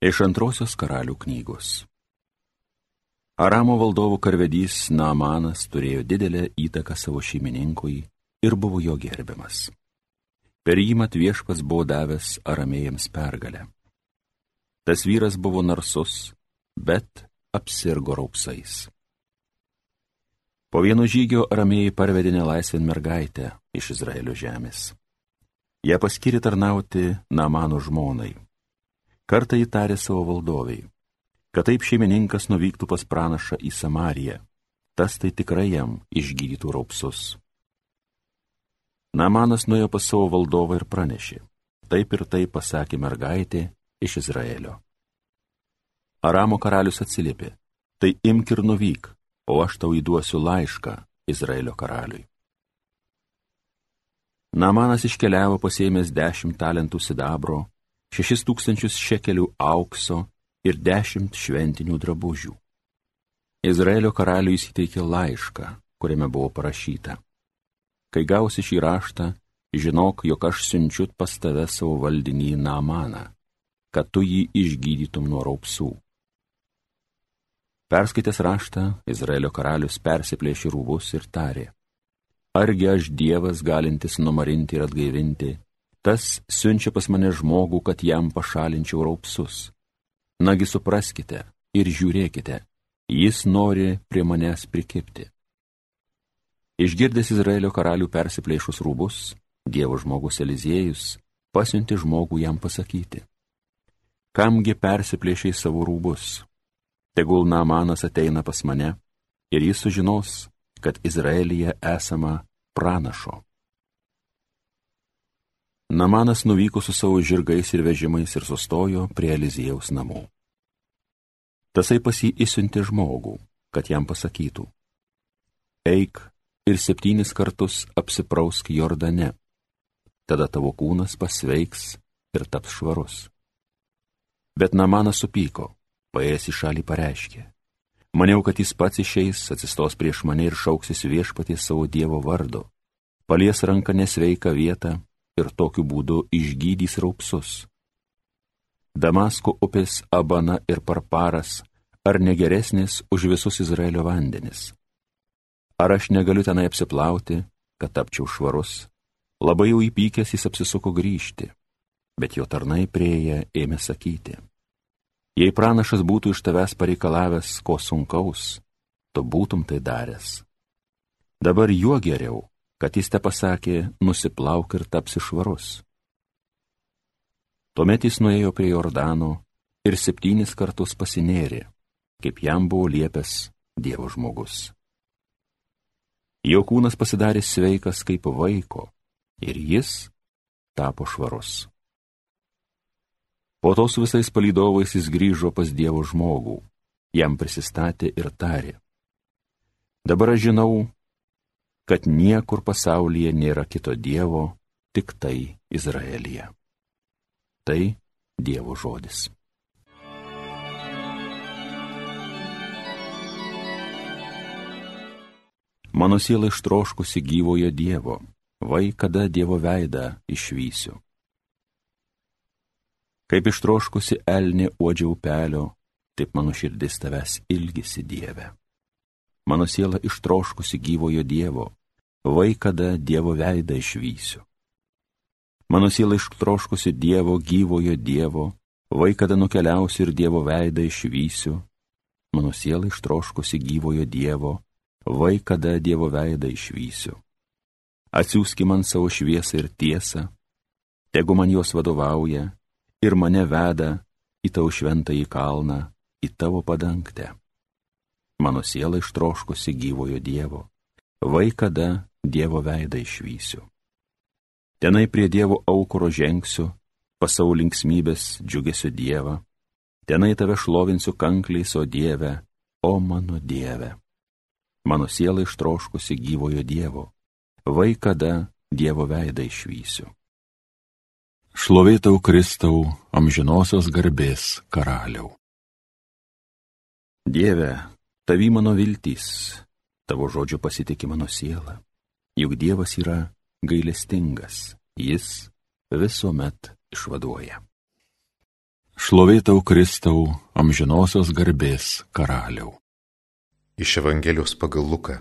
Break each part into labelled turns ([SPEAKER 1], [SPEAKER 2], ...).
[SPEAKER 1] Iš antrosios karalių knygos. Aramo valdovo karvedys Naamanas turėjo didelę įtaką savo šeimininkui ir buvo jo gerbiamas. Per jį mat viešpas buvo davęs aramėjams pergalę. Tas vyras buvo narsus, bet apsirgo raupsais. Po vieno žygio aramėjai parvedė nelaisvėn mergaitę iš Izraelio žemės. Ją paskiri tarnauti Namano žmonai Kartą įtarė savo valdoviai, kad taip šeimininkas nuvyktų pas pranašą į Samariją, tas tai tikrai jam išgydytų raupsus. Namanas nuėjo pas savo valdovą ir pranešė, taip ir taip pasakė mergaitė iš Izraelio. Aramo karalius atsiliepė, tai imk ir nuvyk, o aš tau įduosiu laišką Izraelio karaliui. Namanas iškeliavo pasėmęs dešimt talentų sidabro šešis tūkstančius šekelių aukso ir dešimt šventinių drabužių. Izraelio karaliui įsiteikė laišką, kuriame buvo parašyta. Kai gausi šį raštą, žinok, jog aš siunčiu pas tave savo valdinį Namaną, kad tu jį išgydytum nuo raupsų. Perskaitęs raštą, Izraelio karalius persiplėšė rūbus ir tarė, argi aš Dievas galintis numarinti ir atgaivinti tas siunčia pas mane žmogų, kad jam pašalinčiau raupsus. Nagi supraskite ir žiūrėkite, jis nori prie manęs prikipti. Išgirdęs Izraelio karalių persiplėšus rūbus, Dievo žmogus Eliziejus pasiunti žmogų jam pasakyti. Kamgi persiplėšiai savo rūbus? Tegul Namanas ateina pas mane ir jis sužinos, kad Izraelyje esama pranašo. Namanas nuvyko su savo žirgais ir vežimais ir sustojo prie Eliziejaus namų. Tasai pas jį įsiuntė žmogų, kad jam pasakytų, eik ir septynis kartus apsiprausk Jordane, tada tavo kūnas pasveiks ir taps švarus. Bet Namanas supyko, paėjęs į šalį pareiškė, maniau, kad jis pats išeis, atsistos prieš mane ir šauksis viešpaties savo Dievo vardo, palies ranką nesveiką vietą ir tokiu būdu išgydys raupsus. Damasko upės Abana ir Parparas ar negeresnis už visus Izraelio vandenis? Ar aš negaliu tenai apsiplauti, kad tapčiau švarus? Labai jau įpykęs jis apsisuko grįžti, bet jo tarnai prieėję ėmė sakyti. Jei pranašas būtų iš tavęs pareikalavęs ko sunkaus, tu būtum tai daręs. Dabar juo geriau, kad jis te pasakė, nusiplauk ir tapsi švarus. Tuomet jis nuėjo prie Jordano ir septynis kartus pasinėrė, kaip jam buvo liepęs Dievo žmogus. Jo kūnas pasidarė sveikas kaip vaiko ir jis tapo švarus. Po to su visais palydovais jis grįžo pas Dievo žmogų, jam prisistatė ir tarė. Dabar aš žinau, kad niekur pasaulyje nėra kito Dievo, tik tai Izraelyje. Tai Dievo žodis. Mano siela ištroškusi gyvojo Dievo, vai kada Dievo veidą išvysiu. Kaip ištroškusi elnė uodžia upelio, taip mano širdis tavęs ilgisi Dieve. Mano siela ištroškusi gyvojo Dievo, vai kada Dievo veidą išvysiu. Mano siela ištroškusi Dievo gyvojo Dievo, vai kada nukeliausiu ir Dievo veidą išvysiu. Mano siela ištroškusi gyvojo Dievo, vai kada Dievo veidą išvysiu. Atsiųski man savo šviesą ir tiesą, tegu man jos vadovauja ir mane veda į tavo šventąjį kalną, į tavo padangtę. Mano siela ištroškusi gyvojo Dievo, vai kada Dievo veidą išvysiu. Tenai prie Dievo aukuro žengsiu, pasau linksmybės džiugesio Dievą, tenai tave šlovinsiu kankliais, o Dieve, o mano Dieve. Mano siela ištroškusi gyvojo Dievo, vai kada Dievo veidą išvysiu. Šlovėtau Kristau, amžinosios garbės karaliau. Dieve, tavi mano viltys, tavo žodžiu pasitikė mano siela. Juk Dievas yra gailestingas, jis visuomet išvaduoja. Šlovėtau Kristau, amžinosios garbės karaliau.
[SPEAKER 2] Iš Evangelijos pagal Luką.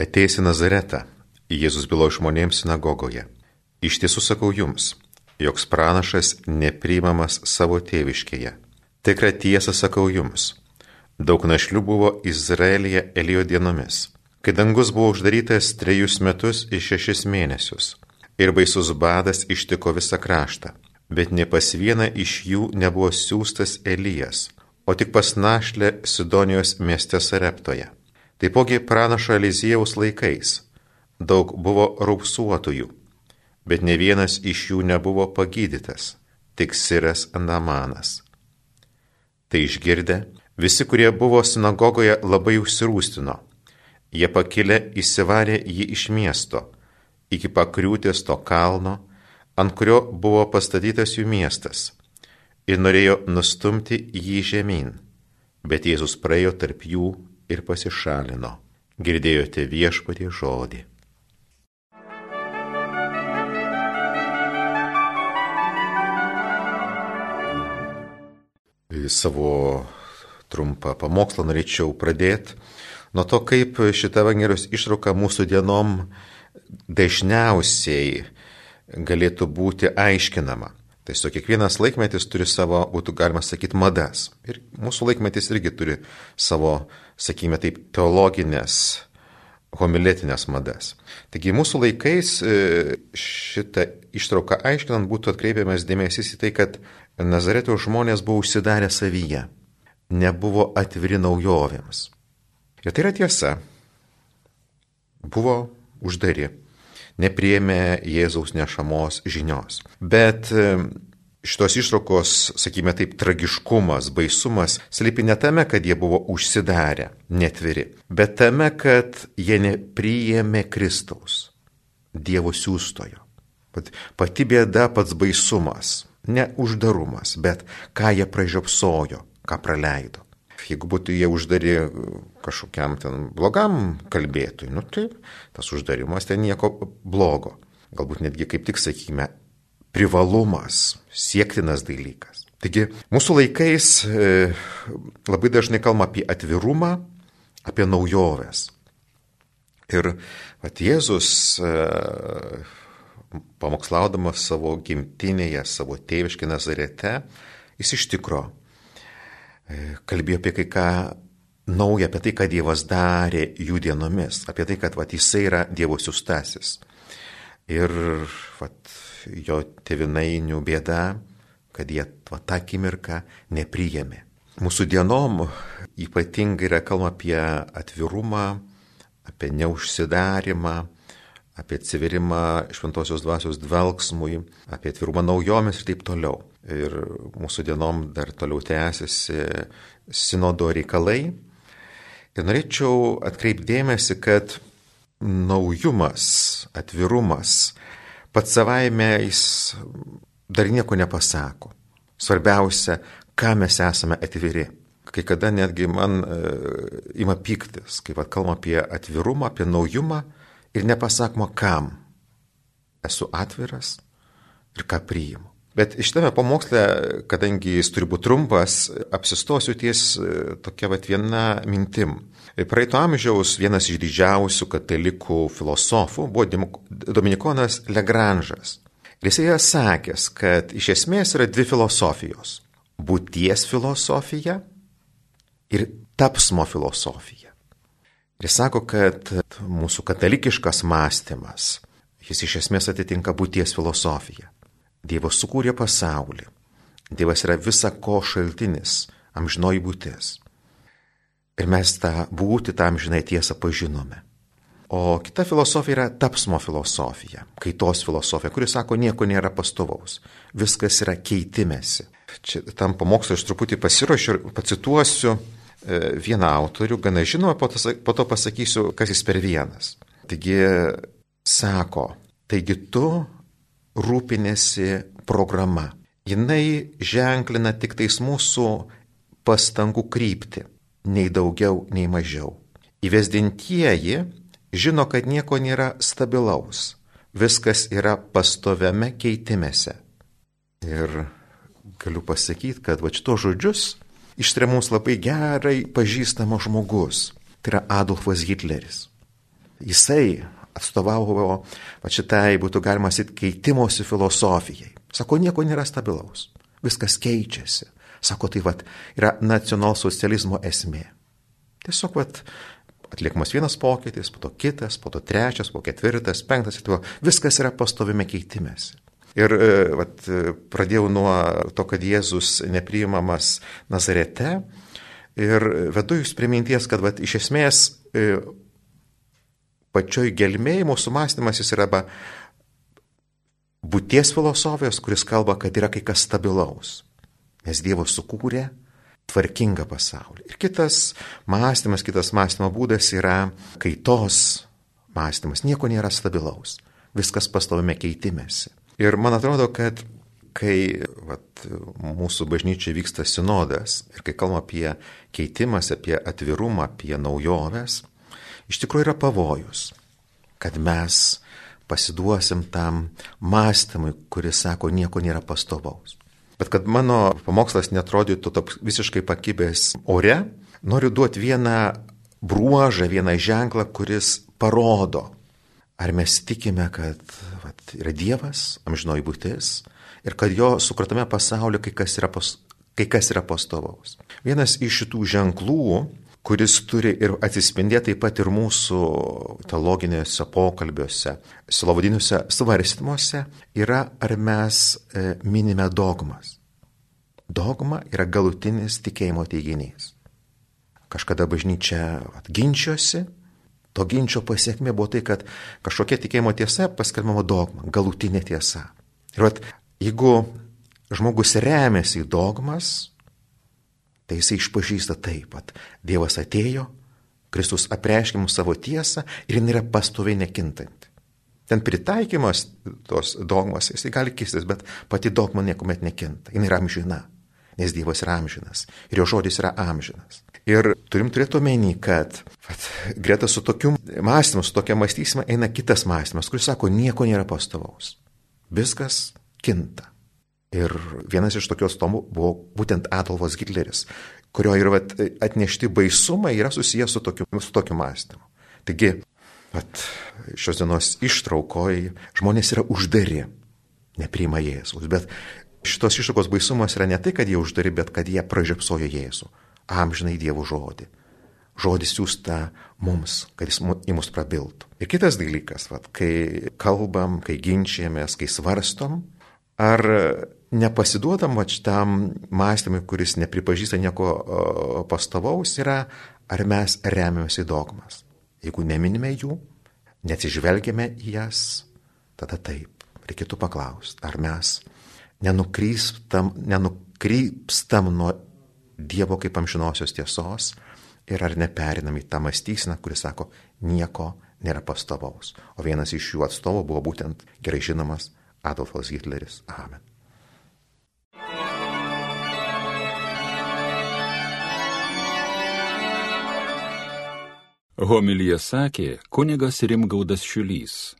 [SPEAKER 2] Ateis į Nazaretą, Jėzus bylo žmonėms sinagogoje. Iš tiesų sakau jums, joks pranašas nepriimamas savo tėviškėje. Tikra tiesa sakau jums, daug našlių buvo Izraelyje Elijo dienomis, kai dangus buvo uždarytas trejus metus ir šešis mėnesius, ir baisus badas ištiko visą kraštą bet ne pas vieną iš jų nebuvo siūstas Elijas, o tik pas našlę Sidonijos mieste Sareptoje. Taipogi pranašo Eliziejaus laikais daug buvo raupsuotojų, bet ne vienas iš jų nebuvo pagydytas, tik Siras Andamanas. Tai išgirdę, visi, kurie buvo sinagogoje, labai užsirūstino. Jie pakilę įsivarė jį iš miesto, iki pakriūtės to kalno, ant kurio buvo pastatytas jų miestas, ir norėjo nustumti jį žemyn, bet Jėzus praėjo tarp jų ir pasišalino. Girdėjote viešpatį žodį. Savo trumpą pamokslą norėčiau pradėti nuo to, kaip šita Evangelijos išrauka mūsų dienom dažniausiai galėtų būti aiškinama. Tiesiog kiekvienas laikmetis turi savo, būtų galima sakyti, madas. Ir mūsų laikmetis irgi turi savo, sakykime taip, teologinės, homiletinės madas. Taigi mūsų laikais e, šitą ištrauką aiškinant būtų atkreipiamas dėmesys į tai, kad Nazareto žmonės buvo užsidarę savyje, nebuvo atviri naujovėms. Ir tai yra tiesa. Buvo uždari nepriemė Jėzaus nešamos žinios. Bet e, šitos ištraukos, sakykime taip, tragiškumas, baisumas slypi ne tame, kad jie buvo užsidarę, netviri, bet tame, kad jie nepriėmė Kristaus, Dievo siūstojo. Pati bėda, pats baisumas, ne uždarumas, bet ką jie pražiopsojo, ką praleido. Jeigu būtų jie uždari kažkokiam ten blogam kalbėtojui, nu tai tas uždarimas ten nieko blogo. Galbūt netgi kaip tik, sakykime, privalumas, siektinas dalykas. Taigi mūsų laikais e, labai dažnai kalbama apie atvirumą, apie naujoves. Ir at Jėzus e, pamokslaudamas savo gimtinėje, savo tėviškį Nazarete, jis iš tikro kalbėjo apie kai ką nauja apie tai, ką Dievas darė jų dienomis, apie tai, kad vat, jisai yra Dievo siustasis. Ir vat, jo tevinainių bėda, kad jie vat, tą akimirką nepriėmė. Mūsų dienom ypatingai yra kalba apie atvirumą, apie neužsidarimą, apie atsiverimą šventosios dvasios dvelgsmui, apie atvirumą naujomis ir taip toliau. Ir mūsų dienom dar toliau tęsiasi sinodo reikalai, Ir norėčiau atkreipdėmėsi, kad naujumas, atvirumas pats savaime jis dar nieko nepasako. Svarbiausia, ką mes esame atviri. Kai kada netgi man e, ima piktis, kai vad kalbam apie atvirumą, apie naujumą ir nepasakoma, kam esu atviras ir ką priimu. Bet šitame pamoksle, kadangi jis turi būti trumpas, apsistosiu ties e, tokia vat viena mintim. Praeito amžiaus vienas iš didžiausių katalikų filosofų buvo Dominikonas Legranžas. Ir jisai yra sakęs, kad iš esmės yra dvi filosofijos - būties filosofija ir tapsmo filosofija. Jis sako, kad mūsų katalikiškas mąstymas, jis iš esmės atitinka būties filosofiją. Dievas sukūrė pasaulį. Dievas yra visa ko šaltinis, amžinoji būtis. Ir mes tą būti, tą amžinai tiesą pažinome. O kita filosofija yra tapsmo filosofija, kaitos filosofija, kuris sako, nieko nėra pastovaus, viskas yra keitimėsi. Čia tam pamokslui aš truputį pasiruošiu ir pacituosiu vieną autorių, gana žinomą, po, po to pasakysiu, kas jis per vienas. Taigi sako, taigi tu rūpinėsi programa. Jinai ženklina tik tais mūsų pastangų krypti, nei daugiau, nei mažiau. Įvesdintieji žino, kad nieko nėra stabilaus, viskas yra pastoviame keitimėse. Ir galiu pasakyti, kad va šito žodžius ištria mums labai gerai pažįstamo žmogus. Tai yra Adolfas Hitleris. Jisai atstovavo va šitai, būtų galima sakyti, keitimosi filosofijai. Sako, nieko nėra stabilaus. Viskas keičiasi. Sako, tai va, yra nacionalsocializmo esmė. Tiesiog, va, atliekamas vienas pokytis, po to kitas, po to trečias, po ketvirtas, penktas ir tai viskas yra pastovime keitimėsi. Ir e, vat, pradėjau nuo to, kad Jėzus nepriimamas Nazarete ir vedu jūs prie minties, kad vat, iš esmės e, pačioj gelmėje mūsų mąstymas jis yra būties filosofijos, kuris kalba, kad yra kai kas stabilaus. Nes Dievas sukūrė tvarkingą pasaulį. Ir kitas mąstymas, kitas mąstymo būdas yra kaitos mąstymas. Nieko nėra stabilaus. Viskas pastovime keitimėsi. Ir man atrodo, kad kai vat, mūsų bažnyčiai vyksta sinodas ir kai kalbame apie keitimas, apie atvirumą, apie naujoves, iš tikrųjų yra pavojus, kad mes pasiduosim tam mąstymui, kuris sako, nieko nėra pastovaus. Bet kad mano pamokslas netrodytų visiškai pakibęs ore, noriu duoti vieną bruožą, vieną ženklą, kuris parodo, ar mes tikime, kad vat, yra Dievas, amžinoji būtis ir kad jo sukratame pasaulyje kai kas yra, pos, kai kas yra pastovaus. Vienas iš šitų ženklų kuris turi ir atsispindėti taip pat ir mūsų teologinėse pokalbiuose, silovadiniuose svarstymuose, yra ar mes e, minime dogmas. Dogma yra galutinis tikėjimo teiginys. Kažkada bažnyčia ginčiosi, to ginčio pasiekmė buvo tai, kad kažkokia tikėjimo tiesa paskelbama dogma, galutinė tiesa. Ir vat, jeigu žmogus remiasi į dogmas, tai jisai išpažįsta taip pat. Dievas atėjo, Kristus apreiškė mums savo tiesą ir jin yra pastoviai nekintanti. Ten pritaikymas tos dogmos, jisai gali kistis, bet pati dogma niekuomet nekinta. Jis yra amžina, nes Dievas yra amžinas ir jo žodis yra amžinas. Ir turim turėti omeny, kad vat, greta su tokiu mąstymu, su tokia mąstysime eina kitas mąstymas, kuris sako, nieko nėra pastovaus. Viskas kinta. Ir vienas iš tokios tomų buvo būtent Adolfas Hitleris, kurio ir vat, atnešti baisumai yra susijęs su tokiu, su tokiu mąstymu. Taigi, vat, šios dienos ištraukoj žmonės yra uždari, nepriima Jėzus, bet šitos ištraukos baisumas yra ne tai, kad jie uždari, bet kad jie pražiopsojo Jėzų, amžinai Dievo žodį. Žodis siūsta mums, kad jis į mus prabiltų. Ir kitas dalykas, vat, kai kalbam, kai ginčiamės, kai svarstom, ar nepasiduodam va šitam mąstymui, kuris nepripažįsta nieko pastovaus, yra, ar mes remiamės į dogmas. Jeigu neminime jų, neatsižvelgiame į jas, tada taip. Reikėtų paklausti, ar mes nenukrypstam, nenukrypstam nuo Dievo kaip amžinosios tiesos ir ar neperinam į tą mąstyseną, kuris sako, nieko nėra pastovaus. O vienas iš jų atstovų buvo būtent gerai žinomas Adolfas Hitleris. Amen.
[SPEAKER 1] Homilyje sakė kunigas Rimgaudas Šiulys.